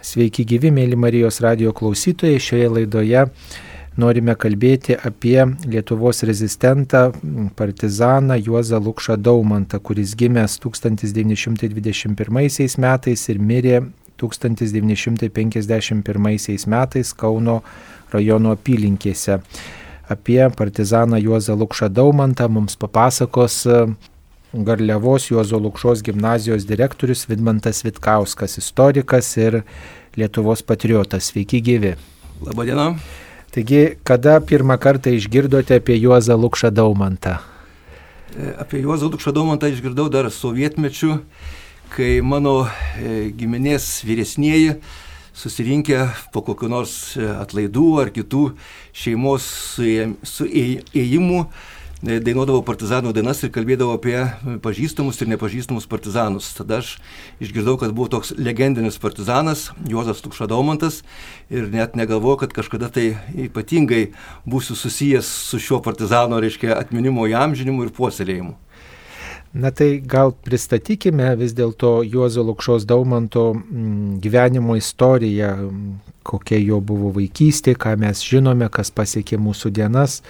Sveiki gyvi, mėly Marijos radio klausytojai. Šioje laidoje norime kalbėti apie Lietuvos rezistentą, partizaną Juozą Lukšą Daumantą, kuris gimęs 1921 metais ir mirė 1951 metais Kauno rajono apylinkėse. Apie partizaną Juozą Lukšą Daumantą mums papasakos Garliavos Juozo Lukšos gimnazijos direktorius Vidmantas Vitkauskas, istorikas ir Lietuvos patriotas. Sveiki gyvi. Labadiena. Taigi, kada pirmą kartą išgirdote apie Juozą Lukšą Daumantą? E, apie Juozą Lukšą Daumantą išgirdau dar sovietmečiu, kai mano e, giminės vyresnieji susirinkę po kokiu nors e, atlaidų ar kitų šeimos suėjimų E, dainuodavo partizanų dainas ir kalbėdavo apie pažįstamus ir nepažįstamus partizanus. Tada aš išgirdau, kad buvo toks legendinis partizanas Juozas Tukšadaumantas ir net negalvojau, kad kažkada tai ypatingai būsiu susijęs su šiuo partizano, reiškia, atminimo įamžinimu ir puoselėjimu. Na tai gal pristatykime vis dėlto Juozo Lukšos Daumanto mm, gyvenimo istoriją, kokia jo buvo vaikystė, ką mes žinome, kas pasiekė mūsų dienas.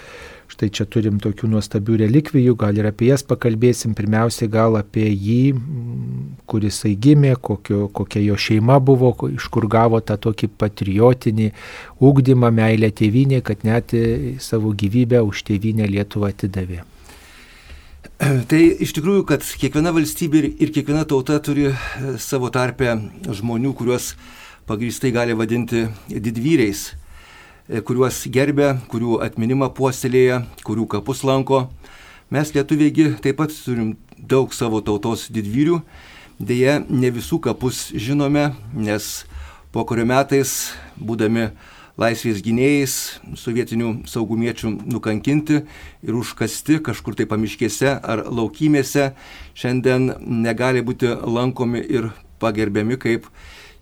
Štai čia turim tokių nuostabių relikvijų, gal ir apie jas pakalbėsim. Pirmiausiai gal apie jį, kuris jisai gimė, kokio, kokia jo šeima buvo, iš kur gavo tą tokį patriotinį ūkdymą, meilę tėvynė, kad net savo gyvybę už tėvynę Lietuvą atidavė. Tai iš tikrųjų, kad kiekviena valstybė ir kiekviena tauta turi e, savo tarpę žmonių, kuriuos pagrįstai gali vadinti didvyriais. E, kuriuos gerbė, kurių atminimą puoselėja, kurių kapus lanko. Mes lietuviegi taip pat turim daug savo tautos didvyrių, dėja ne visų kapus žinome, nes po kurio metais, būdami laisvės gynėjais, sovietinių saugumiečių nukankinti ir užkasti kažkur tai pamiškėse ar laukymėse, šiandien negali būti lankomi ir pagerbiami kaip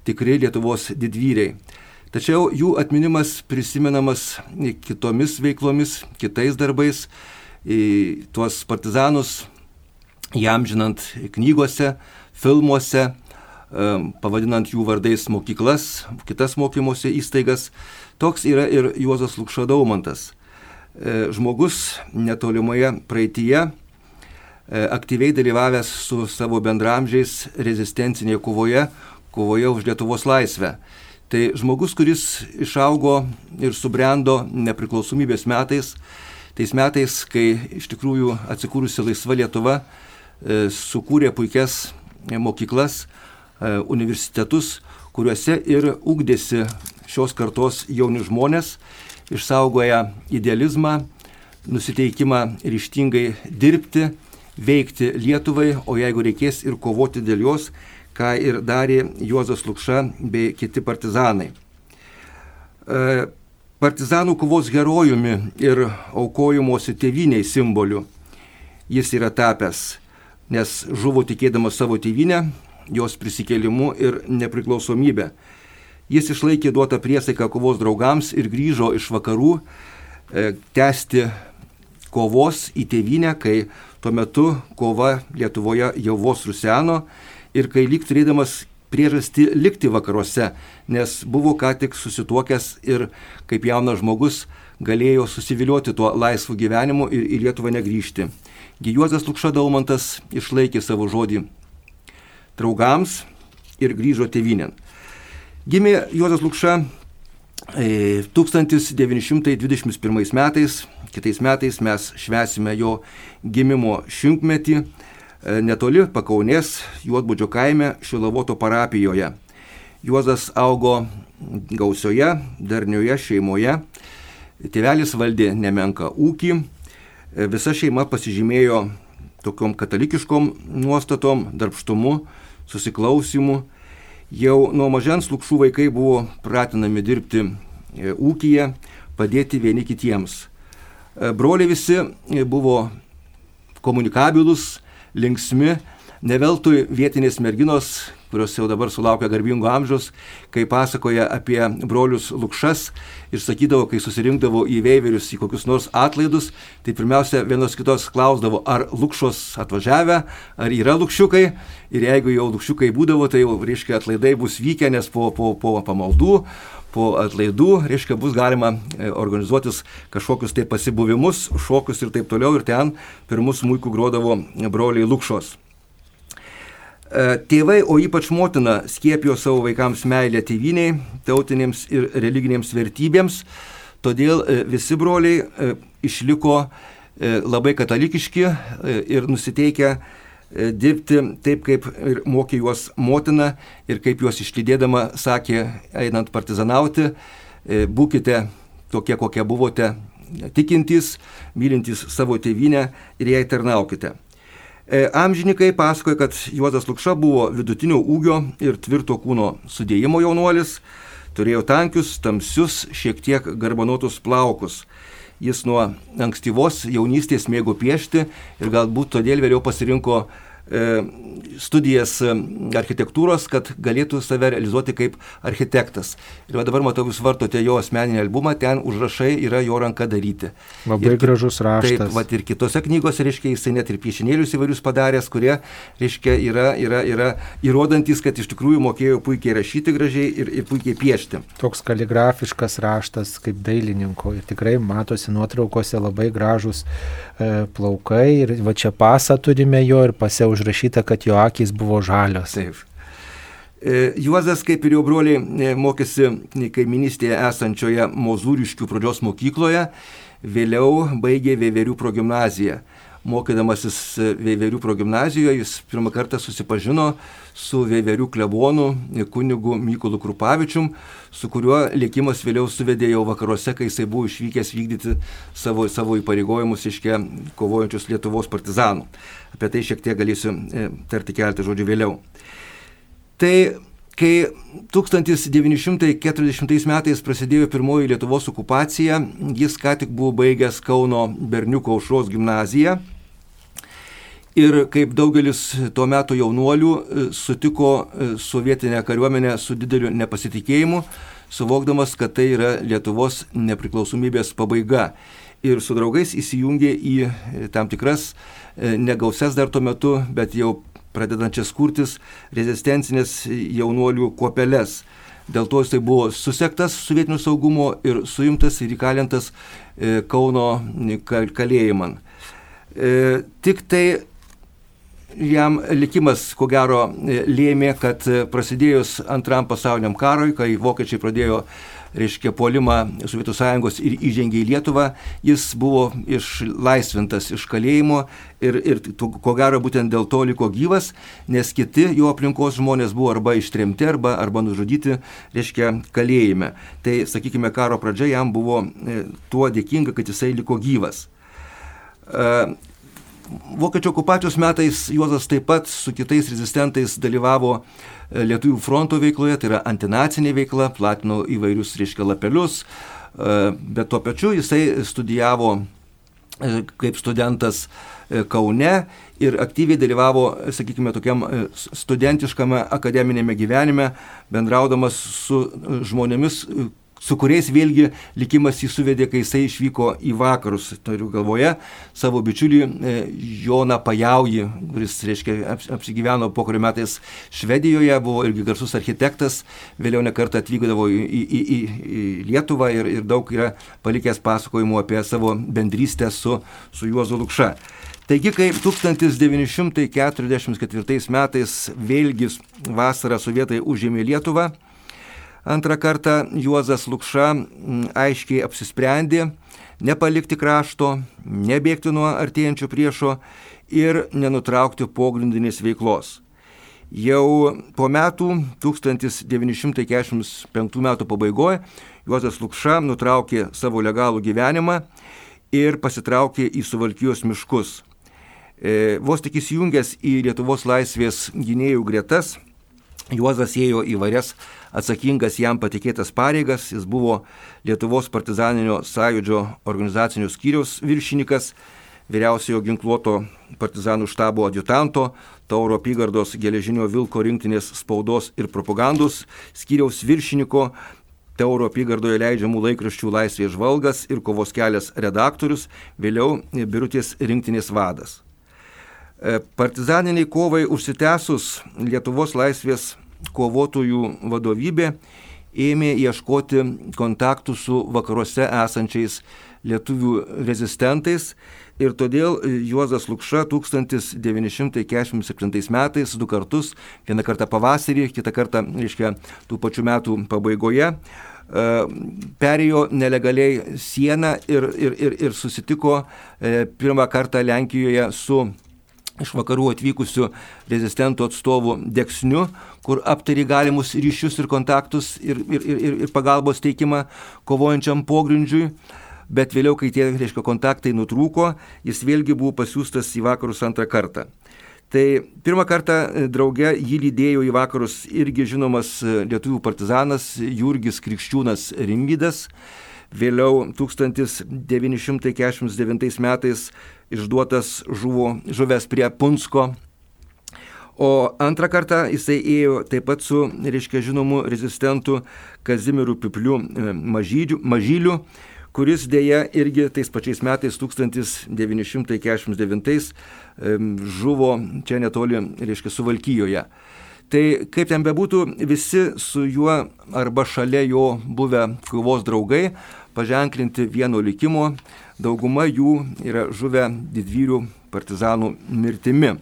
tikri Lietuvos didvyriai. Tačiau jų atminimas prisimenamas kitomis veiklomis, kitais darbais, tuos partizanus jam žinant knygose, filmuose, pavadinant jų vardais mokyklas, kitas mokymosi įstaigas. Toks yra ir Juozas Lukšadaumantas. E, žmogus netolimoje praeitie e, aktyviai dalyvavęs su savo bendramžiais rezistencinėje kovoje, kovoje už Lietuvos laisvę. Tai žmogus, kuris išaugo ir subrendo nepriklausomybės metais, tais metais, kai iš tikrųjų atsikūrusi laisva Lietuva e, sukūrė puikias mokyklas, e, universitetus, kuriuose ir ugdėsi šios kartos jauni žmonės, išsaugoja idealizmą, nusiteikimą ryštingai dirbti, veikti Lietuvai, o jeigu reikės ir kovoti dėl jos, ką ir darė Juozas Lukša bei kiti partizanai. E, partizanų kovos herojumi ir aukojimuosi tėviniai simboliu jis yra tapęs, nes žuvo tikėdamas savo tėvynę, jos prisikėlimu ir nepriklausomybę. Jis išlaikė duotą priesaiką kovos draugams ir grįžo iš vakarų e, tęsti kovos į tėvynę, kai tuo metu kova Lietuvoje jau vos ruseno ir kai lyg turėdamas priežastį likti vakaruose, nes buvo ką tik susituokęs ir kaip jaunas žmogus galėjo susivilioti tuo laisvu gyvenimu ir į Lietuvą negrįžti. Gijuozas Lukša Daumantas išlaikė savo žodį draugams ir grįžo tėvynėn. Gimė Juozas Lukša 1921 e, metais, kitais metais mes švesime jo gimimo šimtmetį netoli Pakaunės Juotbudžio kaime Šilavoto parapijoje. Juozas augo gausioje, darnioje šeimoje. Tėvelis valdė nemenka ūkį. E, visa šeima pasižymėjo tokiom katalikiškom nuostatom, darbštumu, susiklausimu. Jau nuo mažens lūkšų vaikai buvo pratinami dirbti e, ūkyje, padėti vieni kitiems. Broliai visi buvo komunikabilus, linksmi, ne veltui vietinės merginos kurios jau dabar sulaukia garbingo amžiaus, kai pasakoja apie brolius Lukšas ir sakydavo, kai susirinkdavo į veiverius į kokius nors atlaidus, tai pirmiausia vienos kitos klausdavo, ar Lukšos atvažiavę, ar yra Lukšiukai. Ir jeigu jau Lukšiukai būdavo, tai jau, reiškia, atlaidai bus vykę, nes po, po, po pamaldų po atlaidų, reiškia, bus galima e, organizuotis kažkokius tai pasibuvimus, šokius ir taip toliau. Ir ten pirmus mūkų grodavo broliai Lukšos. E, tėvai, o ypač motina, skiepijo savo vaikams meilę tėviniai, tautinėms ir religinėms vertybėms, todėl e, visi broliai išliko labai katalikiški ir nusiteikę dirbti taip, kaip ir mokė juos motina ir kaip juos išlydėdama sakė, einant partizanauti, e, būkite tokie, kokie buvote, tikintys, mylintys savo tėvynę ir jai tarnaukite. E, amžininkai pasakoja, kad Juozas Lukša buvo vidutinio ūgio ir tvirto kūno sudėjimo jaunuolis, turėjo tankius, tamsius, šiek tiek garbanotus plaukus. Jis nuo ankstyvos jaunystės mėgo piešti ir galbūt todėl vėliau pasirinko studijas e, architektūros, kad galėtų save realizuoti kaip architektas. Ir dabar matau, jūs vartote jo asmeninį albumą, ten užrašai yra jo ranka daryti. Labai ir, gražus raštas. Taip, vat, ir kitose knygose, reiškia, jisai net ir piešinėlius įvairius padaręs, kurie, reiškia, yra, yra, yra įrodantis, kad iš tikrųjų mokėjo puikiai rašyti gražiai ir, ir puikiai piešti. Toks kaligrafiškas raštas kaip dailininko ir tikrai matosi nuotraukose labai gražus e, plaukai ir va čia pasą turime jo ir pase užrašyta, kad jo akis buvo žalios. Taip. E, Juozas, kaip ir jo broliai, e, mokėsi kaiminystėje esančioje Mozūriškių pradžios mokykloje, vėliau baigė Vėverių progymnaziją. Mokydamasis Vėverių progymnazijoje jis pirmą kartą susipažino su Vėverių klebonu kunigu Mykolu Krupavičium, su kuriuo likimas vėliau suvedė jau vakaruose, kai jisai buvo išvykęs vykdyti savo, savo įpareigojimus iškę kovojančius Lietuvos partizanų. Apie tai šiek tiek galėsiu e, tarti keletą žodžių vėliau. Tai kai 1940 metais prasidėjo pirmoji Lietuvos okupacija, jis ką tik buvo baigęs Kauno berniuko aušros gimnaziją. Ir kaip daugelis tuo metu jaunuolių e, sutiko e, sovietinę kariuomenę su dideliu nepasitikėjimu, suvokdamas, kad tai yra Lietuvos nepriklausomybės pabaiga. Ir su draugais įsijungė į tam tikras E, negausias dar tuo metu, bet jau pradedančias kurtis rezistencinės jaunuolių kuopeles. Dėl to jisai buvo susektas sovietinių saugumo ir suimtas ir įkalintas e, Kauno kalėjimą. E, tik tai jam likimas, ko gero, lėmė, kad prasidėjus antram pasauliniam karui, kai vokiečiai pradėjo reiškia, puolimą Sovietų sąjungos ir įžengė į Lietuvą, jis buvo išlaisvintas iš kalėjimo ir, ir ko gero būtent dėl to liko gyvas, nes kiti jo aplinkos žmonės buvo arba ištremti, arba, arba nužudyti, reiškia, kalėjime. Tai, sakykime, karo pradžia jam buvo e, tuo dėkinga, kad jisai liko gyvas. Vokiečių okupacijos metais Juozas taip pat su kitais rezistentais dalyvavo E, Lietuvių fronto veikloje, tai yra antinacinė veikla, platino įvairius, reiškia, lapelius, e, bet tuo pačiu jisai studijavo e, kaip studentas Kaune ir aktyviai dalyvavo, sakykime, tokiam studentiškame akademinėme gyvenime, bendraudamas su žmonėmis, su kuriais vėlgi likimas jį suvedė, kai jisai išvyko į vakarus. Turiu galvoje savo bičiulį e, Joną Pajaujį, kuris, reiškia, apsigyveno po kurių metais Švedijoje, buvo irgi garsus architektas, vėliau nekartą atvykdavo į, į, į, į Lietuvą ir, ir daug yra palikęs pasakojimų apie savo bendrystę su, su Juozu Lukša. Taigi, kai 1944 metais vėlgi vasarą sovietai užėmė Lietuvą, Antrą kartą Juozas Lukša aiškiai apsisprendė nepalikti krašto, nebėgti nuo artėjančio priešo ir nenutraukti pogrindinės veiklos. Jau po metų, 1945 metų pabaigoje, Juozas Lukša nutraukė savo legalų gyvenimą ir pasitraukė į Suvalkijos miškus. E, vos tik įsijungęs į Lietuvos laisvės gynėjų gretas, Juozas ėjo į varias atsakingas jam patikėtas pareigas, jis buvo Lietuvos partizaninio sąjūdžio organizacinio skyriaus viršininkas, vyriausiojo ginkluoto partizanų štabo adjutanto, Tauro apygardos geležinio Vilko rinktinės spaudos ir propagandos skyriaus viršininko, Tauro apygardoje leidžiamų laikraščių laisvės žvalgas ir kovos kelias redaktorius, vėliau Birutės rinktinės vadas. E, partizaniniai kovai užsitęsus Lietuvos laisvės kovotojų vadovybė ėmė ieškoti kontaktų su vakaruose esančiais lietuvių rezistentais ir todėl Juozas Lukša 1947 metais du kartus, vieną kartą pavasarį, kitą kartą, reiškia, tų pačių metų pabaigoje, e, perėjo nelegaliai sieną ir, ir, ir, ir susitiko e, pirmą kartą Lenkijoje su iš vakarų atvykusių rezistentų atstovų Deksniu, kur aptari galimus ryšius ir kontaktus ir, ir, ir, ir pagalbos teikimą kovojančiam pogrindžiui. Bet vėliau, kai tie reiškia, kontaktai nutrūko, jis vėlgi buvo pasiūstas į vakarus antrą kartą. Tai pirmą kartą e, drauge jį lydėjo į vakarus irgi žinomas e, lietuvių partizanas Jurgis Krikščiūnas Rimvydas. Vėliau 1949 metais išduotas žuvo, žuvęs prie Punsko. O antrą kartą jisai ėjo taip pat su, reiškia, žinomu rezistentu Kazimiru Pipliu e, Mažyliu, Mažyliu kuris dėja irgi tais pačiais metais 1949 žuvo čia netoli, reiškia, Suvalkyjoje. Tai kaip ten bebūtų, visi su juo arba šalia jo buvę kovos draugai paženklinti vieno likimo, dauguma jų yra žuvę didvyrių partizanų mirtimi.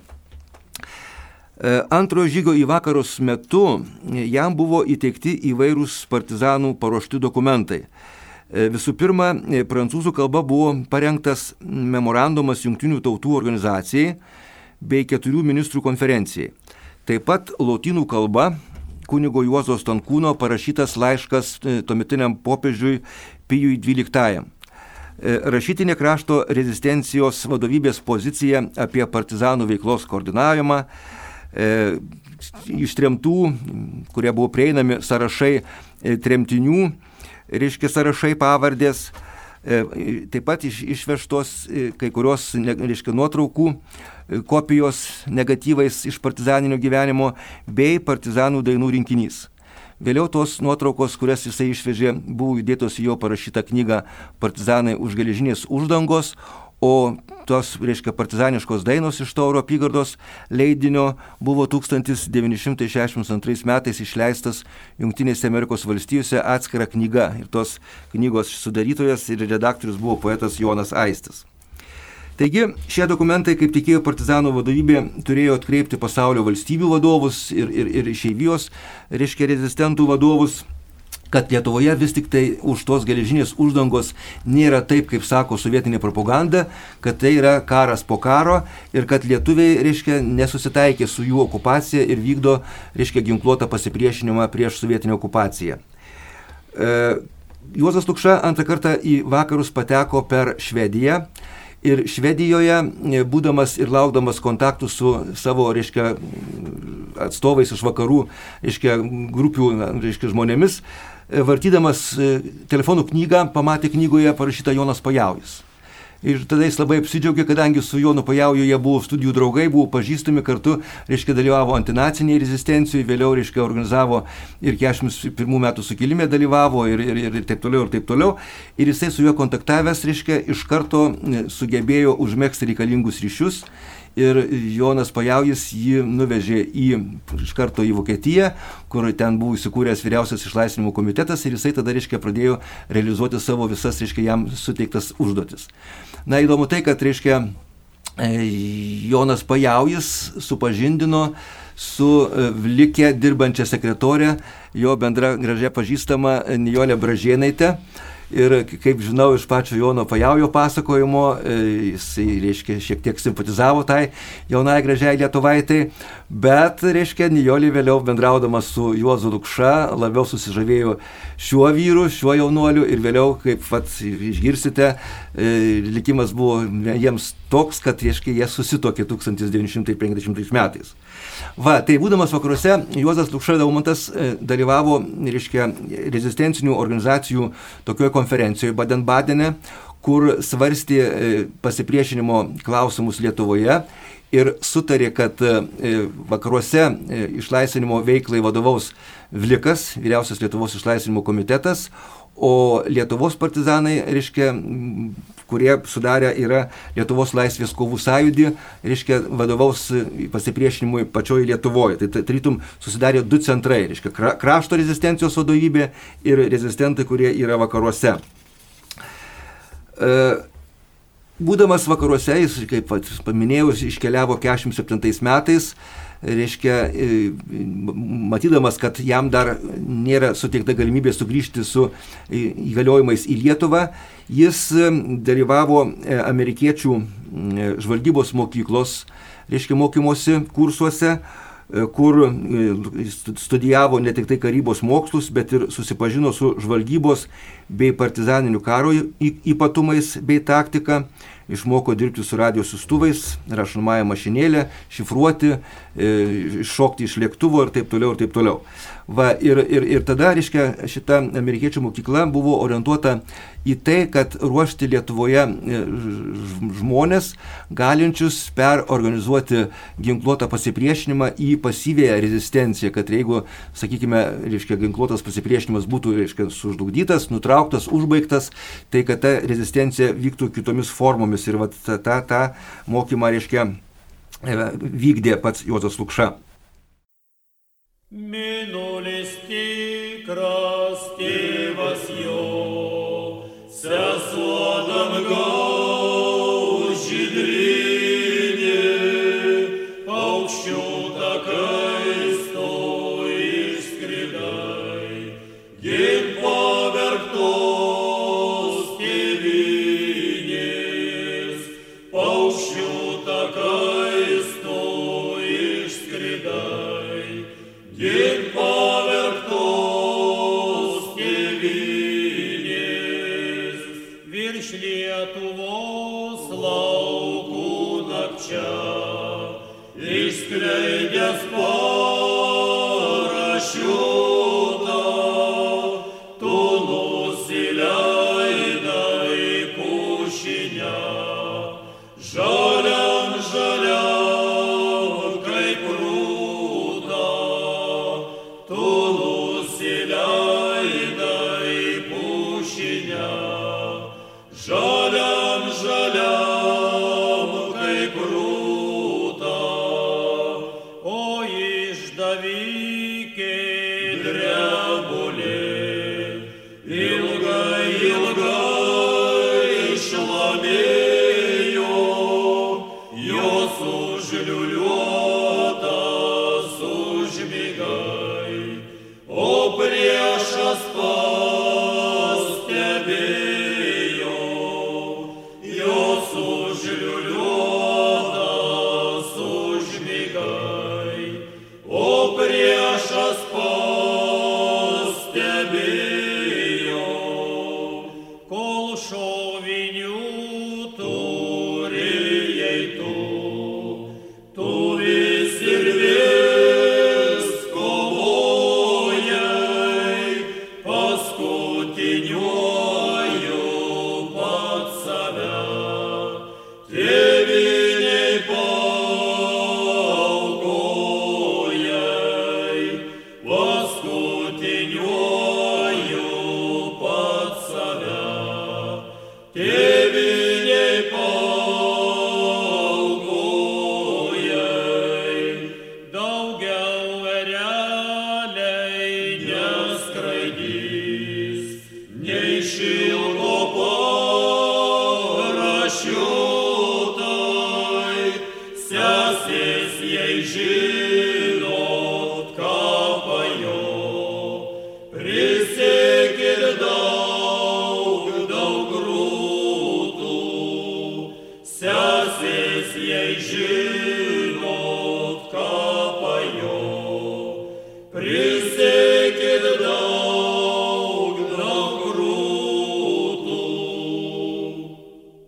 E, antrojo žygio į vakarus metu jam buvo įteikti įvairūs partizanų paruošti dokumentai. E, visų pirma, e, prancūzų kalba buvo parengtas memorandumas Junktinių tautų organizacijai bei keturių ministrų konferencijai. Taip pat lotynų kalba kunigo Juozo Stankūno parašytas laiškas tuometiniam popiežiui Pijui XII. E, rašytinė krašto rezistencijos vadovybės pozicija apie partizanų veiklos koordinavimą, e, ištremtų, kurie buvo prieinami sąrašai e, tremtinių, reiškia sąrašai pavardės, taip pat iš, išvežtos kai kurios reiškia, nuotraukų kopijos negatyvais iš partizaninio gyvenimo bei partizanų dainų rinkinys. Vėliau tos nuotraukos, kurias jisai išvežė, buvo įdėtos į jo parašytą knygą Partizanai už geležinės uždangos, o tos, reiškia, partizaniškos dainos iš Tauro apygardos leidinio buvo 1962 metais išleistas Junktinėse Amerikos valstijose atskira knyga ir tos knygos sudarytojas ir redaktorius buvo poetas Jonas Aistis. Taigi šie dokumentai, kaip tikėjo partizanų vadovybė, turėjo atkreipti pasaulio valstybių vadovus ir, ir, ir išeivijos, reiškia rezistentų vadovus kad Lietuvoje vis tik tai už tos geležinės uždangos nėra taip, kaip sako sovietinė propaganda, kad tai yra karas po karo ir kad lietuviai, reiškia, nesusitaikė su jų okupacija ir vykdo, reiškia, ginkluotą pasipriešinimą prieš sovietinę okupaciją. E, Juozas Lukša antrą kartą į vakarus pateko per Švediją Ir Švedijoje, e, būdamas ir laukdamas kontaktų su savo, reiškia, atstovais iš vakarų, reiškia, grupių, reiškia, žmonėmis, vartydamas e, telefonų knygą, pamatė knygoje parašytą Jonas Pajaujas. Ir tada jis labai apsidžiaugė, kadangi su Jonu Pajauju jie buvo studijų draugai, buvo pažįstami kartu, reiškia, dalyvavo antinaciniai rezistencijoje, vėliau, reiškia, organizavo ir 41 metų sukilimė dalyvavo ir, ir, ir, taip toliau, ir taip toliau. Ir jisai su juo kontaktavęs, reiškia, iš karto sugebėjo užmėgsti reikalingus ryšius ir Jonas Pajaujis jį nuvežė į, iš karto į Vokietiją, kur ten buvo įsikūręs vyriausias išlaisvinimo komitetas ir jisai tada, reiškia, pradėjo realizuoti savo visas, reiškia, jam suteiktas užduotis. Na įdomu tai, kad, reiškia, e, Jonas Pajaujis supažindino su e, Vlikė dirbančia sekretorė, jo bendra gražia pažįstama Nijolė Bražėnaitė. Ir kaip žinau iš pačio Jono Pajaujo pasakojimo, e, jis, reiškia, šiek tiek simpatizavo tai jaunai gražiai lietuvaitai, bet, reiškia, Nijolį vėliau bendraudama su Juozu Lukša labiau susižavėjo šiuo vyru, šiuo jaunuoliu ir vėliau, kaip pat išgirsite, e, likimas buvo jiems toks, kad, reiškia, jie susitokė 1950 metais. Va, tai būdamas vakaruose, Juozas Lukša Daumantas e, dalyvavo, reiškia, rezistencinių organizacijų tokioje konferencijoje Baden-Badene, kur svarstė pasipriešinimo klausimus Lietuvoje ir sutarė, kad vakaruose išlaisvinimo veiklai vadovaus Vlikas, vyriausias Lietuvos išlaisvinimo komitetas, o Lietuvos partizanai, reiškia, kurie sudarė yra Lietuvos laisvės kovų sąjūdį, reiškia, vadovaus pasipriešinimui pačioje Lietuvoje. Tai tarytum susidarė du centrai, reiškia, krašto rezistencijos vadovybė ir rezistentai, kurie yra vakaruose. E, būdamas vakaruose, jis, kaip paminėjau, iškeliavo 47 metais, reiškia, e, matydamas, kad jam dar nėra suteikta galimybė sugrįžti su įgaliojimais į Lietuvą, jis e, dalyvavo e, amerikiečių žvalgybos mokyklos, reiškia, mokymosi kursuose kur studijavo ne tik tai karybos mokslus, bet ir susipažino su žvalgybos bei partizaninių karo ypatumais bei taktika išmoko dirbti su radio sustuvais, rašomąją mašinėlę, šifruoti, e, šokti iš lėktuvo ir taip toliau ir taip toliau. Va, ir, ir, ir tada, reiškia, šita amerikiečių mokykla buvo orientuota į tai, kad ruošti Lietuvoje e, žmonės, galinčius perorganizuoti ginkluotą pasipriešinimą į pasyvėją rezistenciją, kad jeigu, sakykime, reiškia, ginkluotas pasipriešinimas būtų, reiškia, sužlugdytas, nutrauktas, užbaigtas, tai kad ta rezistencija vyktų kitomis formomis ir va, tą, tą, tą mokymą, reiškia, e, vykdė pats Juozas Lukša. Minulis tikras tėvas jo, sesuo dangaus žydrinė, paukščių takais to išskridai, Open your shop.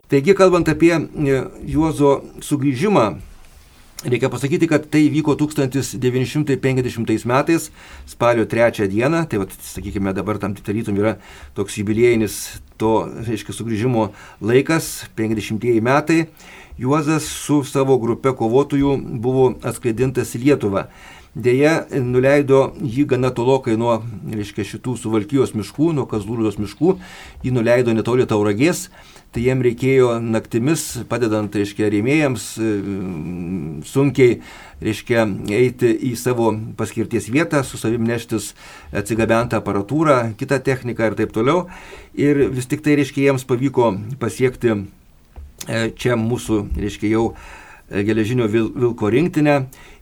Taigi, kalbant apie e, Juozo sugrįžimą Reikia pasakyti, kad tai vyko 1950 metais, spalio 3 dieną, tai vat, sakykime dabar tam tarytum yra toks jubiliejinis to, reiškia, sugrįžimo laikas, 50 metai. Juozas su savo grupe kovotojų buvo atskridintas į Lietuvą. Deja, nuleido jį gana tolokai nuo, reiškia, šitų suvalkyjos miškų, nuo Kazlūrijos miškų, jį nuleido netoli Tauragės, tai jiem reikėjo naktimis, padedant, reiškia, rėmėjams, e, sunkiai, reiškia, eiti į savo paskirties vietą, su savim neštis atsigabentą aparatūrą, kitą techniką ir taip toliau. Ir vis tik tai, reiškia, jiems pavyko pasiekti e, čia mūsų, reiškia, jau e, geležinio vilko rinktinę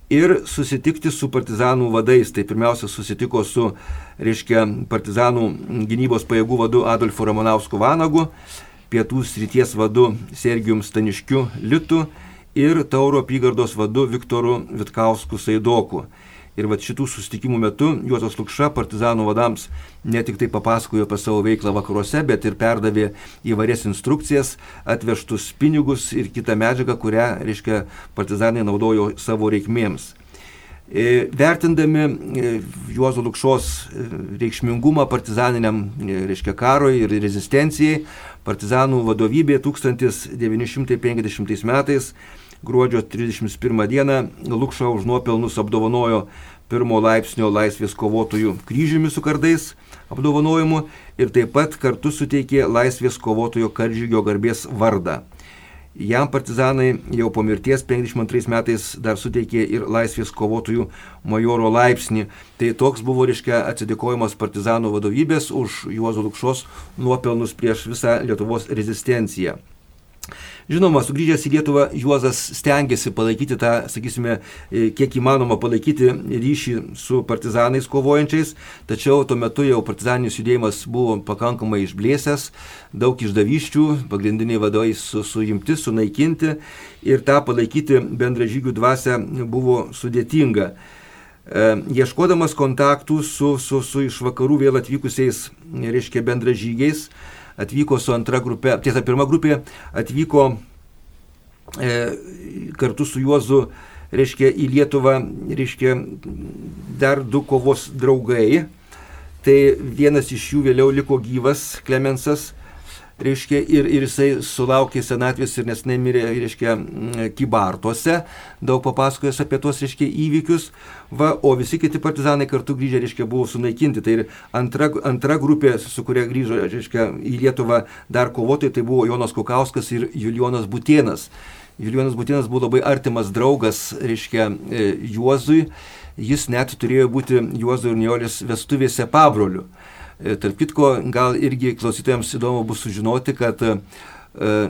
ir susitikti su partizanų vadais. Tai pirmiausia susitiko su, reiškia, partizanų gynybos pajėgų vadu Adolfu Ramonausku Vanagu, pietų srities vadu Sergijum Staniškiu Litu ir Tauro apygardos vadu Viktoru Vitkausku Saidoku. Ir va šitų susitikimų metu Juozas Lukša partizanų vadams ne tik tai papasakojo apie savo veiklą vakaruose, bet ir perdavė įvairias instrukcijas, atvežtus pinigus ir kitą medžiagą, kurią, reiškia, partizanai naudojo savo reikmėms. E, vertindami e, Juozo Lukšos e, reikšmingumą partizaniniam, reiškia, karui ir rezistencijai, partizanų vadovybė 1950 metais gruodžio 31 dieną Lukša už nuopelnus apdovanojo pirmo laipsnio laisvės kovotojų kryžiumi su kardais apdovanojimu ir taip pat kartu suteikė laisvės kovotojo karžygio garbės vardą. Jam partizanai jau po mirties 52 metais dar suteikė ir laisvės kovotojų majoro laipsnį. Tai toks buvo, reiškia, atsidėkojimas partizanų vadovybės už Juozo Lukšos nuopelnus prieš visą Lietuvos rezistenciją. Žinoma, sugrįžęs į Lietuvą, Juozas stengiasi palaikyti tą, sakysime, e, kiek įmanoma palaikyti ryšį su partizanais kovojančiais, tačiau tuo metu jau partizaninis judėjimas buvo pakankamai išblėsęs, daug išdavyščių, pagrindiniai vadovai su, suimti, sunaikinti ir tą palaikyti bendražygių dvasę buvo sudėtinga. E, ieškodamas kontaktų su, su, su iš vakarų vėl atvykusiais, reiškia, bendražygiais, atvyko su antra grupė, tiesa, pirma grupė atvyko e, kartu su Juozu, reiškia, į Lietuvą, reiškia, dar du kovos draugai. Tai vienas iš jų vėliau liko gyvas, Klemensas, reiškia, ir, ir jisai sulaukė senatvės ir nesnai mirė, reiškia, Kybartuose, daug papasakojęs apie tuos, reiškia, įvykius, va, o visi kiti partizanai kartu grįžę, reiškia, buvo sunaikinti. Tai ir antra, antra grupė, su kuria grįžo, reiškia, į Lietuvą dar kovotojai, tai buvo Jonas Kukauskas ir Julijonas Butienas. Julijonas Butienas buvo labai artimas draugas, reiškia, e, Juozui. Jis net turėjo būti Juozo ir Nijolės vestuvėse pabroliu. E, tarp kitko, gal irgi klausytojams įdomu bus sužinoti, kad e,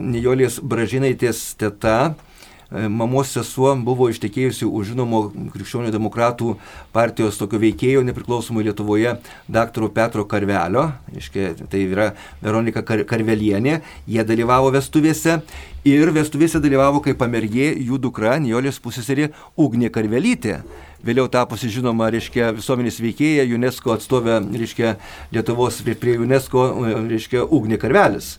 Nijolės Bražinaitės teta, mamos sesuo buvo ištekėjusi už žinomo krikščionių demokratų partijos tokio veikėjo nepriklausomai Lietuvoje, daktaro Petro Karvelio, iškia, tai yra Veronika Kar Karvelienė, jie dalyvavo vestuvėse ir vestuvėse dalyvavo kaip pamergė jų dukra Nijolės pusėserė Ugnė Karvelytė. Vėliau tapusi žinoma, reiškia, visuomenės veikėja, UNESCO atstovė, reiškia, Lietuvos prie UNESCO, reiškia, Ugnė Karvelis.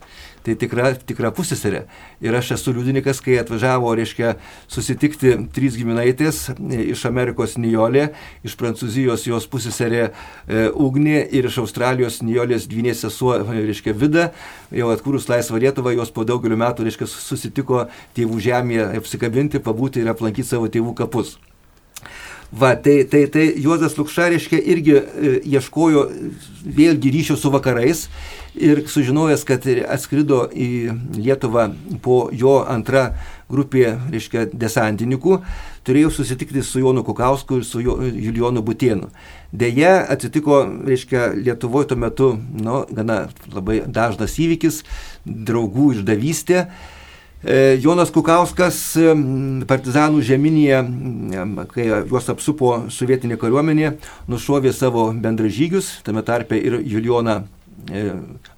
Tai tikra, tikra pusėserė. Ir aš esu liudininkas, kai atvažiavo, reiškia, susitikti trys giminaitės iš Amerikos Nijolė, iš Prancūzijos jos pusėserė e, Ugnė ir iš Australijos Nijolės dvynės sesuo, reiškia, Vida. Jau atkūrus laisvą Lietuvą, jos po daugeliu metų, reiškia, susitiko tėvų žemėje apsikabinti, pabūti ir aplankyti savo tėvų kapus. Va, tai, tai, tai Juozas Lukša, reiškia, irgi e, ieškojo vėlgi ryšio su vakarais ir sužinojęs, kad atskrido į Lietuvą po jo antra grupė, reiškia, desantininkų, turėjo susitikti su Jonu Kukausku ir su Julionu Butienu. Deja, atsitiko, reiškia, Lietuvoje tuo metu, nu, gana labai dažnas įvykis, draugų išdavystė. E, Jonas Kukauskas partizanų žeminėje, kai juos apsupo sovietinė kariuomenė, nušovė savo bendražygius, tame tarpe ir Julijoną e,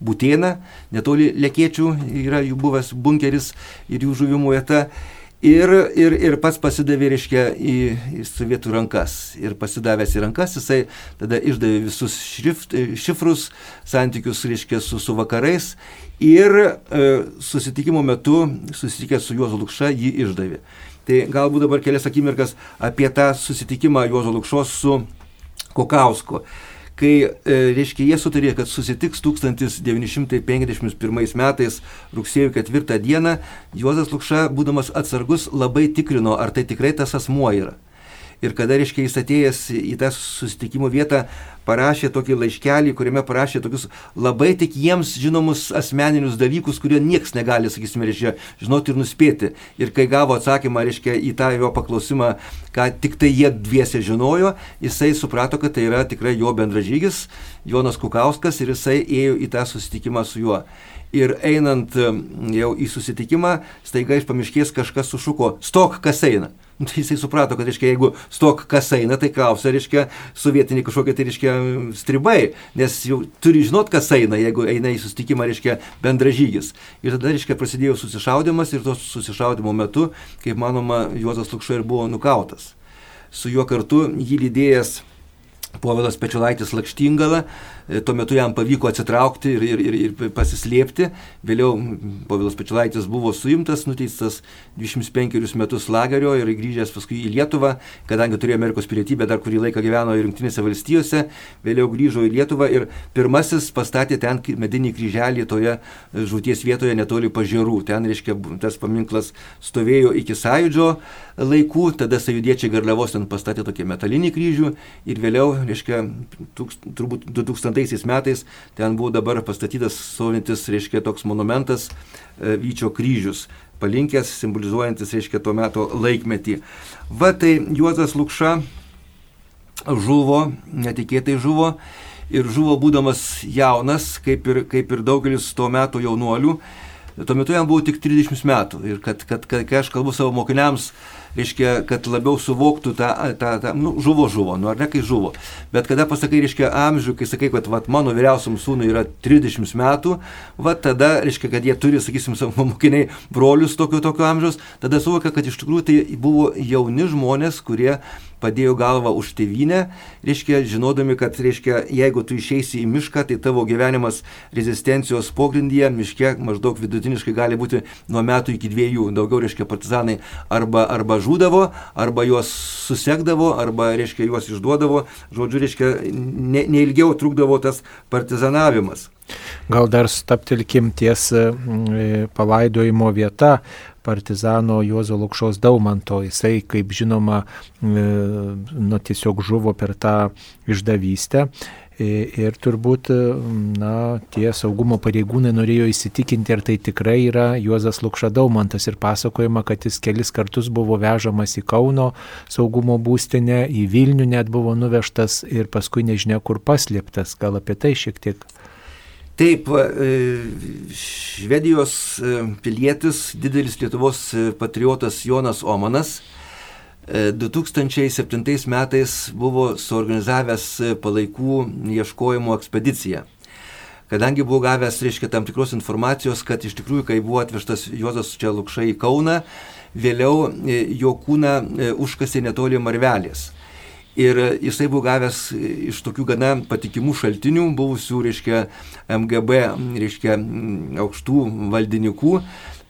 Būtėną, netoli Lekėčių yra jų buvęs bunkeris ir jų žuvimo vieta. Ir, ir, ir pats pasidavė, reiškia, į, į sovietų rankas. Ir pasidavęs į rankas, jisai tada išdavė visus šrift, šifrus, santykius, reiškia, su, su vakarais. Ir e, susitikimo metu, susitikęs su Juozu Lukša, jį išdavė. Tai galbūt dabar kelias akimirkas apie tą susitikimą Juozo Lukšos su Kokausku kai, e, reiškia, jie sutarė, kad susitiks 1951 metais rugsėjo 4 dieną, Juozas Lukša, būdamas atsargus, labai tikrino, ar tai tikrai tas asmuo yra. Ir kada, reiškia, jis atėjęs į tą susitikimo vietą, parašė tokį laiškelį, kuriame parašė tokius labai tik jiems žinomus asmeninius dalykus, kurie nieks negali, sakysime, reiškia, žinoti ir nuspėti. Ir kai gavo atsakymą, reiškia, į tą jo paklausimą, ką tik tai jie dviese žinojo, jisai suprato, kad tai yra tikrai jo bendražygis, Jonas Kukauskas, ir jisai ėjo į tą susitikimą su juo. Ir einant jau į susitikimą, staiga iš pamiškės kažkas sušuko, stok, kas eina. Tai jisai suprato, kad, reiškia, jeigu stok kas eina, tai klausia, reiškia, sovietiniai kažkokie, tai reiškia, stribai, nes jau turi žinot, kas eina, jeigu eina į sustikimą, reiškia, bendražygis. Ir tada, reiškia, prasidėjo susišaudimas ir tos susišaudimo metu, kaip manoma, Juozas Lukša ir buvo nukautas. Su juo kartu jį lydėjęs Povilas Pečiulaitis Lakštingala, E, tuo metu jam pavyko atsitraukti ir, ir, ir, ir pasislėpti. Vėliau Povilas Pečiulaitis buvo suimtas, nuteistas 25 metus lagerio ir grįžęs paskui į Lietuvą, kadangi turėjo Amerikos pilietybę, dar kurį laiką gyveno ir Junktinėse valstijose, vėliau grįžo į Lietuvą ir pirmasis pastatė ten medinį kryželį toje žūties vietoje netoli pažiūrų. Ten, reiškia, tas paminklas stovėjo iki sąjūdžio laikų, tada sąjūdiečiai garliavos ten pastatė tokį metalinį kryžių ir vėliau, reiškia, tūks, turbūt 2000 metais ten buvo dabar pastatytas stovintis, reiškia, toks monumentas e, Vyčio kryžius, palinkęs, simbolizuojantis, reiškia, tuo metu laikmetį. Va tai Juozas Lukša žuvo, netikėtai žuvo ir žuvo būdamas jaunas, kaip ir, kaip ir daugelis tuo metu jaunuolių. Tuo metu jam buvo tik 30 metų ir kad, kad, kad kai aš kalbu savo mokiniams, reiškia, kad labiau suvoktų tą, tą, tą nu, žuvo žuvo, nu ar ne kai žuvo. Bet kada pasakai, reiškia, amžių, kai sakai, kad vat, mano vyriausiam sūnui yra 30 metų, va tada, reiškia, kad jie turi, sakysim, savo mokiniai brolius tokio, tokio amžiaus, tada suvokia, kad iš tikrųjų tai buvo jauni žmonės, kurie padėjo galvą už tėvynę, reiškia, žinodami, kad, reiškia, jeigu tu išeisi į mišką, tai tavo gyvenimas rezistencijos pogrindyje, miške maždaug vidutiniškai gali būti nuo metų iki dviejų, daugiau, reiškia, partizanai arba, arba žūdavo, arba juos susekdavo, arba, reiškia, juos išduodavo, žodžiu, reiškia, ne, neilgiau trukdavo tas partizanavimas. Gal dar staptelkim ties palaidojimo vieta partizano Juozo Lukšos Daumanto. Jisai, kaip žinoma, e, nu, tiesiog žuvo per tą išdavystę. Ir turbūt, na, tie saugumo pareigūnai norėjo įsitikinti, ar tai tikrai yra Juozas Lukša Daumantas ir pasakojama, kad jis kelis kartus buvo vežamas į Kauno saugumo būstinę, į Vilnių net buvo nuvežtas ir paskui nežinia kur paslėptas. Gal apie tai šiek tiek Taip, e, Švedijos e, pilietis, didelis Lietuvos e, patriotas Jonas Omanas 2007 metais buvo suorganizavęs palaikų ieškojimo ekspediciją. Kadangi buvo gavęs, reiškia, tam tikros informacijos, kad iš tikrųjų, kai buvo atvežtas Juozas čia Lukšai į Kauną, vėliau jo kūną užkasė netoli Marvelės. Ir jisai buvo gavęs iš tokių gana patikimų šaltinių, buvusių, reiškia, MGB, reiškia, aukštų valdininkų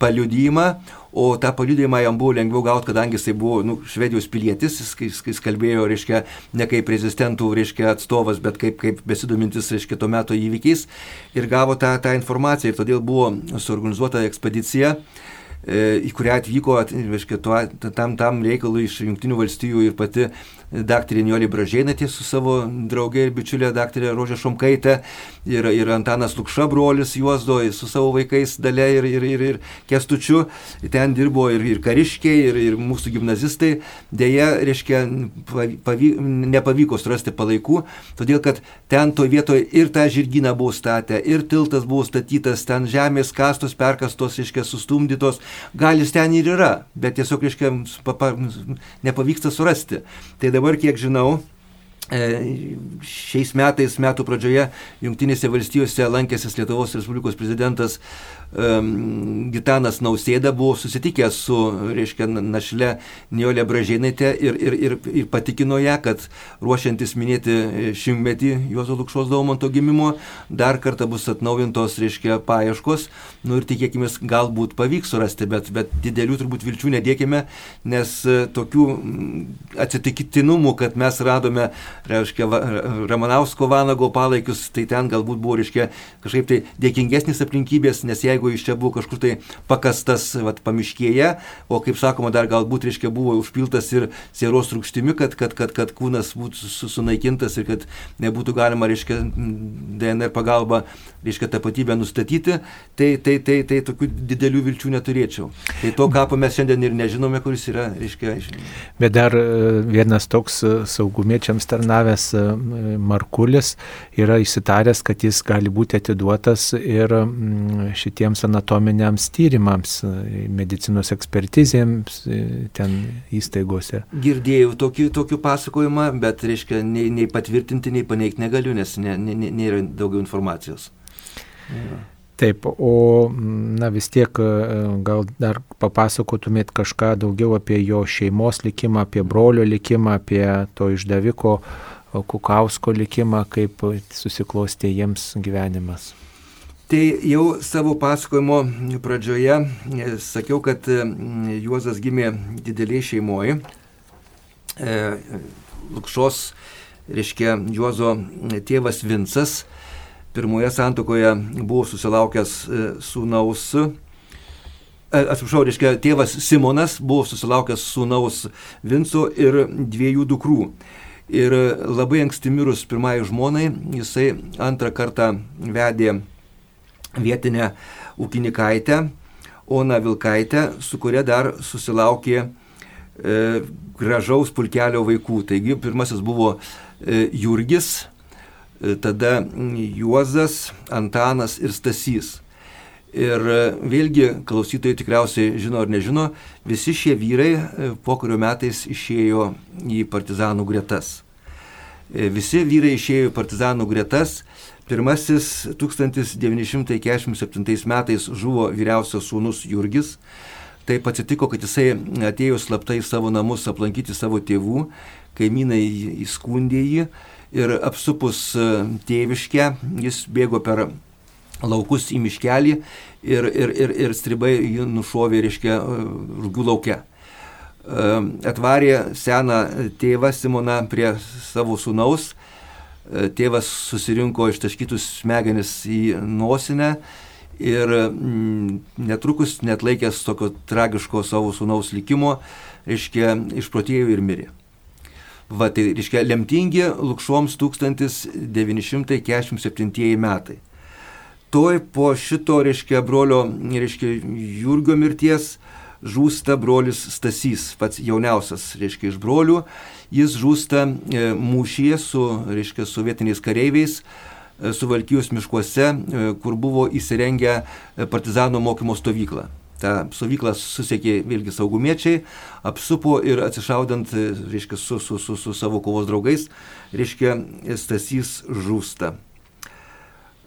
paliudymą, o tą paliudymą jam buvo lengviau gauti, kadangi jisai buvo nu, švedijos pilietis, jis, jis kalbėjo, reiškia, ne kaip prezidentų, reiškia, atstovas, bet kaip, kaip besidomintis, reiškia, tuo metu įvykiais ir gavo tą, tą informaciją. Ir todėl buvo suorganizuota ekspedicija e, į kurią atvyko, reiškia, tuo, tam, tam reikalui iš Junktinių valstijų ir pati daktarė Niolė Bražėnaitė su savo draugė ir bičiulė daktarė Rožė Šomkaitė ir, ir Antanas Lukša brolis Juozdo su savo vaikais dalė ir, ir, ir, ir Kestučiu. Ten dirbo ir, ir kariškiai, ir, ir mūsų gimnazistai. Deja, reiškia, pavy, nepavyko surasti palaikų, todėl kad ten to vietoje ir tą žirginą buvo statę, ir tiltas buvo statytas, ten žemės kastos, perkastos, reiškia, sustumdytos. Gal jis ten ir yra, bet tiesiog, reiškia, nepavyksta surasti. Tai dabar, kiek žinau, šiais metais, metų pradžioje, Junktinėse valstijose lankęsis Lietuvos Respublikos prezidentas Gitanas Nausėda buvo susitikęs su, reiškia, našle Niolė Bražėnaitė ir, ir, ir, ir patikino ją, kad ruošiantis minėti šimtmetį Juozo Lukšos Daumanto gimimo, dar kartą bus atnaujintos, reiškia, paieškos. Nu ir tikėkime, galbūt pavyks surasti, bet, bet didelių turbūt vilčių nedėkime, nes e, tokių atsitiktinumų, kad mes radome, reiškia, Ramanausko Vanago palaikius, tai ten galbūt buvo, reiškia, kažkaip tai dėkingesnis aplinkybės, nes jeigu jeigu jis čia buvo kažkur tai pakastas vat, pamiškėje, o kaip sakoma, dar galbūt, reiškia, buvo užpiltas ir sieros rūkštimi, kad, kad, kad, kad kūnas būtų sunaikintas ir kad nebūtų galima, reiškia, DNR pagalba, reiškia, tapatybę nustatyti, tai, tai, tai, tai tokių didelių vilčių neturėčiau. Tai to kapo mes šiandien ir nežinome, kuris yra, reiškia, žinoma. Bet dar e, vienas toks e, saugumiečiams tarnavęs e, Markulis yra įsitaręs, kad jis gali būti atiduotas ir šitiems tokiems anatominiams tyrimams, medicinos ekspertizėms ten įstaigose. Girdėjau tokį, tokį pasakojimą, bet, reiškia, nei, nei patvirtinti, nei paneigti negaliu, nes nėra ne, ne, ne daugiau informacijos. Ja. Taip, o na vis tiek gal dar papasakotumėt kažką daugiau apie jo šeimos likimą, apie brolio likimą, apie to išdaviko Kukausko likimą, kaip susiklostė jiems gyvenimas. Tai jau savo pasakojimo pradžioje e, sakiau, kad e, Juozas gimė didelėje šeimoje. Lukšos, reiškia, Juozo tėvas Vincas pirmoje santokoje buvo susilaukęs e, sūnaus, atsiprašau, reiškia, tėvas Simonas buvo susilaukęs sūnaus Vinco ir dviejų dukrų. Ir labai anksti mirus pirmai žmonai, jisai antrą kartą vedė vietinę ūkininkaitę Ona Vilkaitę, su kuria dar susilaukė e, gražaus pulkelio vaikų. Taigi pirmasis buvo e, Jurgis, e, tada Juozas, Antanas ir Stasys. Ir e, vėlgi klausytojai tikriausiai žino ar nežino, visi šie vyrai e, po kurio metais išėjo į partizanų gretas. E, visi vyrai išėjo į partizanų gretas Pirmasis 1947 metais žuvo vyriausias sūnus Jurgis. Taip atsitiko, kad jisai atėjo slaptai į savo namus aplankyti savo tėvų, kaimynai įskundė jį ir apsupus e, tėviškę jis bėgo per laukus į miškelį ir, ir, ir, ir stribai jį nušovė, reiškia, e, rūgių laukia. E, atvarė seną tėvą Simoną prie savo sūnaus E, tėvas susirinko ištaškytus smegenis į nosinę ir mm, netrukus net laikęs tokio tragiško savo sūnaus likimo, reiškia, išprotėjo ir mirė. Va, tai reiškia, lemtingi Lukšoms 1947 metai. Toj po šito, reiškia, brolio, reiškia, Jurgio mirties žūsta brolis Stasys, pats jauniausias, reiškia, iš brolių Jis žūsta e, mūšyje su, reiškia, sovietiniais kareiviais, e, suvalkyjus miškuose, e, kur buvo įsirengę partizanų mokymo stovyklą. Ta stovykla susiekė vėlgi saugumiečiai, apsupo ir atsišaudant, reiškia, su, su, su, su savo kovos draugais, reiškia, Stasys žūsta.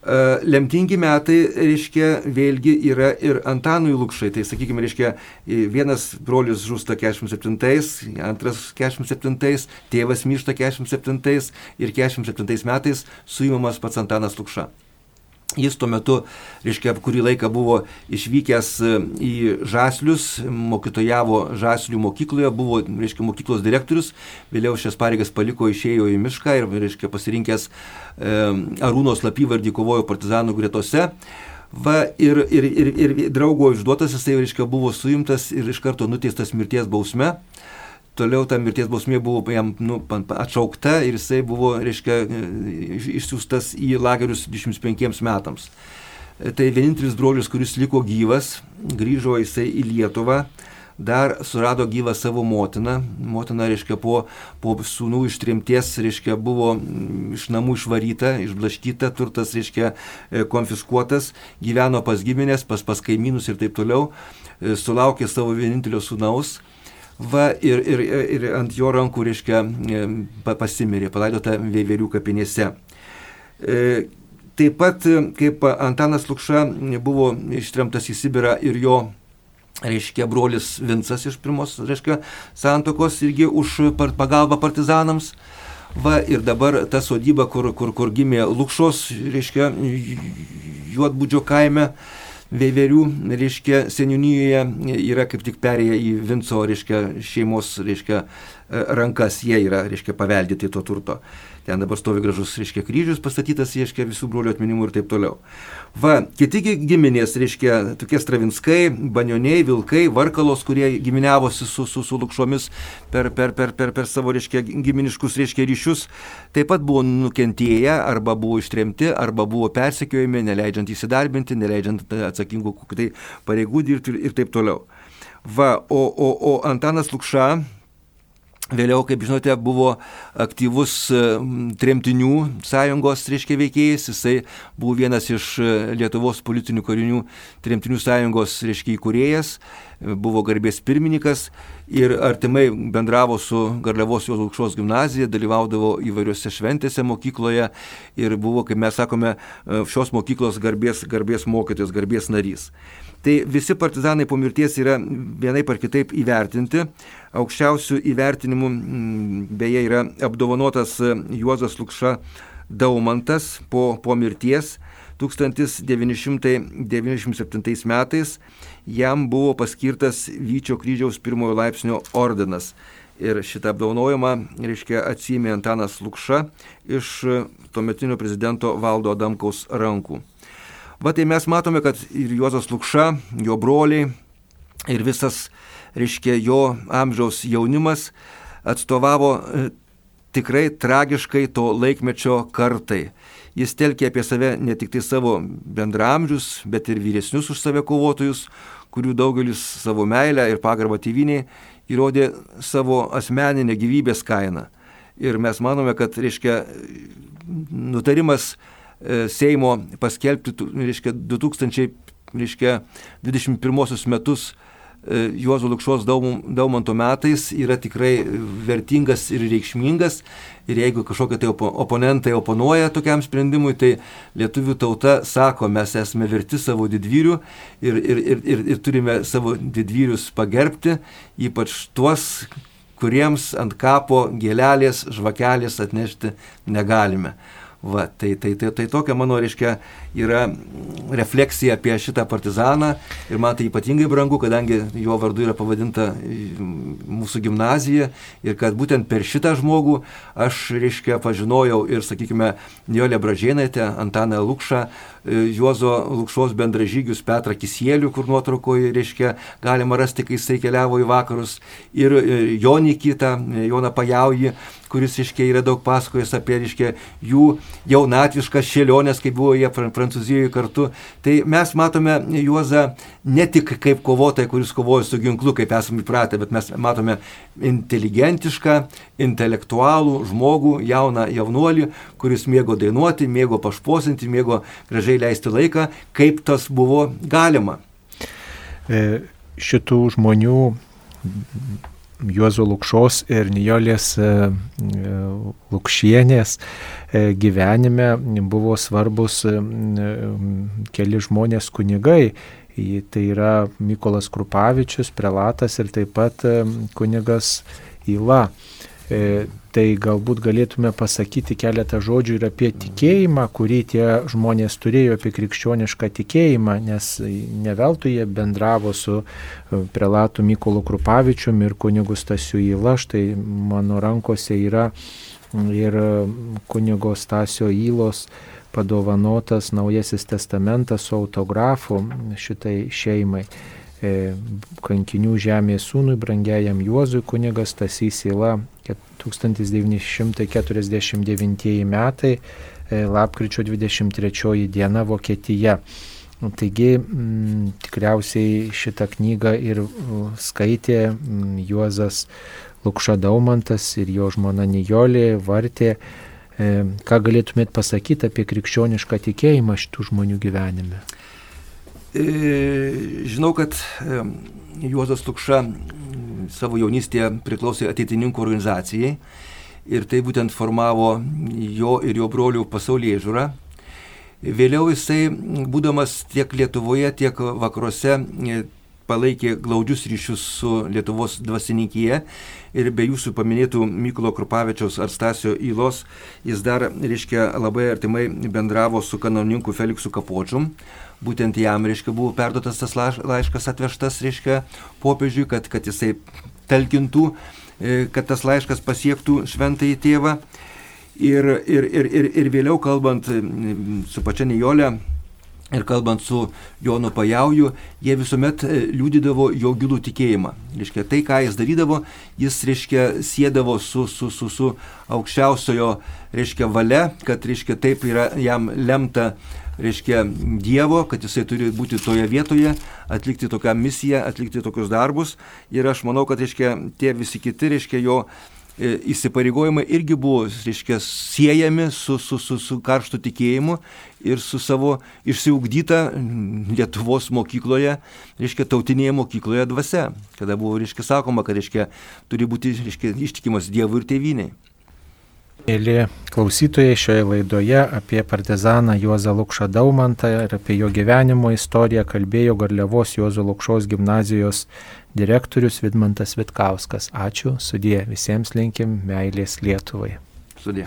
E, lemtingi metai, reiškia, vėlgi yra ir Antanui Lukšai. Tai, sakykime, reiškia, vienas brolius žūsta 47, antras 47, tėvas miršta 47 ir 47 metais suimamas pats Antanas Lukša. Jis tuo metu, reiškia, kurį laiką buvo išvykęs e, į Žaslius, mokytojavo Žaslių mokykloje, buvo, reiškia, mokyklos direktorius, vėliau šias pareigas paliko, išėjo į mišką ir, reiškia, pasirinkęs e, Arūnos lapyvardį kovojo partizanų gretose. Va, ir, ir, ir, ir draugo išduotas jisai, reiškia, buvo suimtas ir iš karto nuteistas mirties bausme. Toliau ta mirties bausmė buvo jam nu, atšaukta ir jisai buvo, reiškia, išsiųstas į lagerius 25 metams. Tai vienintelis brolius, kuris liko gyvas, grįžo jisai į Lietuvą, dar surado gyvą savo motiną. Motina, reiškia, po, po sūnų ištrimties, reiškia, buvo iš namų išvaryta, išblaškyta, turtas, reiškia, konfiskuotas, gyveno pas giminės, pas, pas kaimynus ir taip toliau, sulaukė savo vienintelio sūnaus Va, ir, ir, ir ant jo rankų, reiškia, pasimirė, palaidota Veiverių kapinėse. Taip pat, kaip Antanas Lukša buvo ištremtas į Sibirą ir jo reiškia, brolis Vincas iš pirmos, reiškia, santokos irgi už pagalbą partizanams. Va ir dabar ta sodyba, kur, kur, kur gimė Lukšos, reiškia, Juotbūdžio kaime, Veiverių, reiškia, seniūnijoje yra kaip tik perėję į Vinco, reiškia, šeimos, reiškia, rankas, jie yra, reiškia, paveldėti to turto. Ten dabar stovi gražus, reiškia, kryžius pastatytas, reiškia, visų brolių atminimų ir taip toliau. Va, kiti giminės, reiškia, tokie stravinskai, banioniai, vilkai, varkalos, kurie giminiavosi su, su, su lukšomis per, per, per, per, per savo, reiškia, giminiškus, reiškia, ryšius, taip pat buvo nukentėję, arba buvo ištremti, arba buvo persekiojami, neleidžiant įsidarbinti, neleidžiant atsakingų tai pareigų dirbti ir, ir taip toliau. Va, o, o, o Antanas Lukša, Vėliau, kaip žinote, buvo aktyvus e, tremtinių sąjungos, reiškia, veikėjas. Jisai buvo vienas iš e, Lietuvos politinių karinių tremtinių sąjungos, reiškia, įkūrėjas, e, buvo garbės pirmininkas ir artimai bendravo su Garliavos Jos aukštos gimnazija, dalyvaudavo įvairiose šventėse mokykloje ir buvo, kaip mes sakome, šios mokyklos garbės, garbės mokytojas, garbės narys. Tai visi partizanai po mirties yra vienaip ar kitaip įvertinti. Aukščiausių įvertinimų beje yra apdovanotas e, Juozas Lukša Daumantas po, po mirties 1997 metais. Jam buvo paskirtas Vyčio kryžiaus pirmojo laipsnio ordinas. Ir šitą apdovanojimą, reiškia, atsijėmė Antanas Lukša iš tuometinio prezidento Valdo Adamkaus rankų. Va tai mes matome, kad ir Juozas Lukša, jo broliai ir visas, reiškia, jo amžiaus jaunimas atstovavo e, tikrai tragiškai to laikmečio kartai. Jis telkė apie save ne tik tai savo bendramžius, bet ir vyresnius už save kovotojus, kurių daugelis savo meilę ir pagarbą tėviniai įrodė savo asmeninę gyvybės kainą. Ir mes manome, kad, reiškia, nutarimas E, Seimo paskelbti, reiškia, 2021 metus e, Juozo Lukšos Daumanto metais yra tikrai vertingas ir reikšmingas. Ir jeigu kažkokie tai oponentai oponuoja tokiam sprendimui, tai lietuvių tauta sako, mes esame verti savo didvyrių ir, ir, ir, ir, ir turime savo didvyrius pagerbti, ypač tuos, kuriems ant kapo gėlelės, žvakelės atnešti negalime. Va, tai, tai, tai, tai tokia mano, reiškia, yra refleksija apie šitą partizaną. Ir man tai ypatingai brangu, kadangi jo vardu yra pavadinta mūsų gimnazija. Ir kad būtent per šitą žmogų aš, reiškia, pažinojau ir, sakykime, Niolė Bražėnaitė, Antaną Lukšą, e, Juozo Lukšos bendražygius Petrą Kisielių, kur nuotraukoje, reiškia, galima rasti, kai jisai keliavo į vakarus, ir e, Jonį kitą, Joną Pajaujį, kuris, reiškia, yra daug pasakojęs apie, reiškia, jų jaunatviškas šėlionės, kai buvo jie Prancūzijoje kartu. Tai mes matome Juozą ne tik kaip kovotoją, kuris kovoja su ginklu, kaip esame įpratę, bet mes matome inteligentišką, intelektualų žmogų, jauną jaunuolį, kuris mėgo dainuoti, mėgo pašposinti, mėgo gražiai leisti laiką, kaip tas buvo galima. E, šitų žmonių Juozo Lukšos ir Nijolės e, e, Lukšienės e, gyvenime buvo svarbus keli žmonės kunigai. Tai yra Mykolas Krupavičius, prelatas ir taip pat kunigas Ila. E, tai galbūt galėtume pasakyti keletą žodžių ir apie tikėjimą, kurį tie žmonės turėjo apie krikščionišką tikėjimą, nes neveltui jie bendravo su e, prelatu Mykolu Krupavičium ir kunigu Stasiu Įla, štai mano rankose yra ir kunigo Stasio Įlos padovanotas Naujasis testamentas su autografu šitai šeimai. E, kankinių žemės sūnui, brangiajam Juozui, kunigas Tasys Ila 1949 metai, e, lapkričio 23 diena Vokietija. Taigi m, mm, tikriausiai šitą knygą ir skaitė m, mm, Juozas Lukša Daumantas ir jo žmona Nijolė Vartė. E, ką galėtumėt pasakyti apie krikščionišką tikėjimą šitų žmonių gyvenime? E, žinau, kad Juozas Lukša savo jaunystėje priklausė ateitininkų organizacijai ir tai būtent formavo jo ir jo brolių pasaulyje žiūrą. Vėliau jisai, būdamas tiek Lietuvoje, tiek vakaruose, palaikė glaudžius ryšius su Lietuvos dvasininkyje ir be jūsų paminėtų Mykolo Krupavičiaus ar Stasio Įlos, jis dar, reiškia, labai artimai bendravo su kanauninku Feliksu Kapočium. Būtent jam, reiškia, buvo perduotas tas laiškas atvežtas, reiškia, popiežiui, kad, kad jisai talkintų, e, kad tas laiškas pasiektų šventąjį tėvą. Ir, ir, ir, ir, ir vėliau kalbant su pačia Nijolė, Ir kalbant su Jonu Pajauju, jie visuomet e, liūdydavo jo gilų tikėjimą. Reiškia, tai, ką jis darydavo, jis, reiškia, sėdavo su, su, su, su aukščiausiojo, reiškia, valia, kad, reiškia, taip yra jam lemta, reiškia, Dievo, kad jisai turi būti toje vietoje, atlikti tokią misiją, atlikti tokius darbus. Ir aš manau, kad, reiškia, tie visi kiti, reiškia, jo įsipareigojimai irgi buvo, reiškia, siejami su, su, su, su karštu tikėjimu ir su savo išsiugdyta Lietuvos mokykloje, reiškia, tautinėje mokykloje dvasia, kada buvo, reiškia, sakoma, kad, reiškia, turi būti, reiškia, ištikimas Dievui ir tėviniai. Mėly klausytojai šioje laidoje apie partizaną Juozą Lukšą Daumantą ir apie jo gyvenimo istoriją kalbėjo Garliavos Juozo Lukšos gimnazijos direktorius Vidmantas Vitkauskas. Ačiū, sudė visiems linkim meilės Lietuvai. Sudė.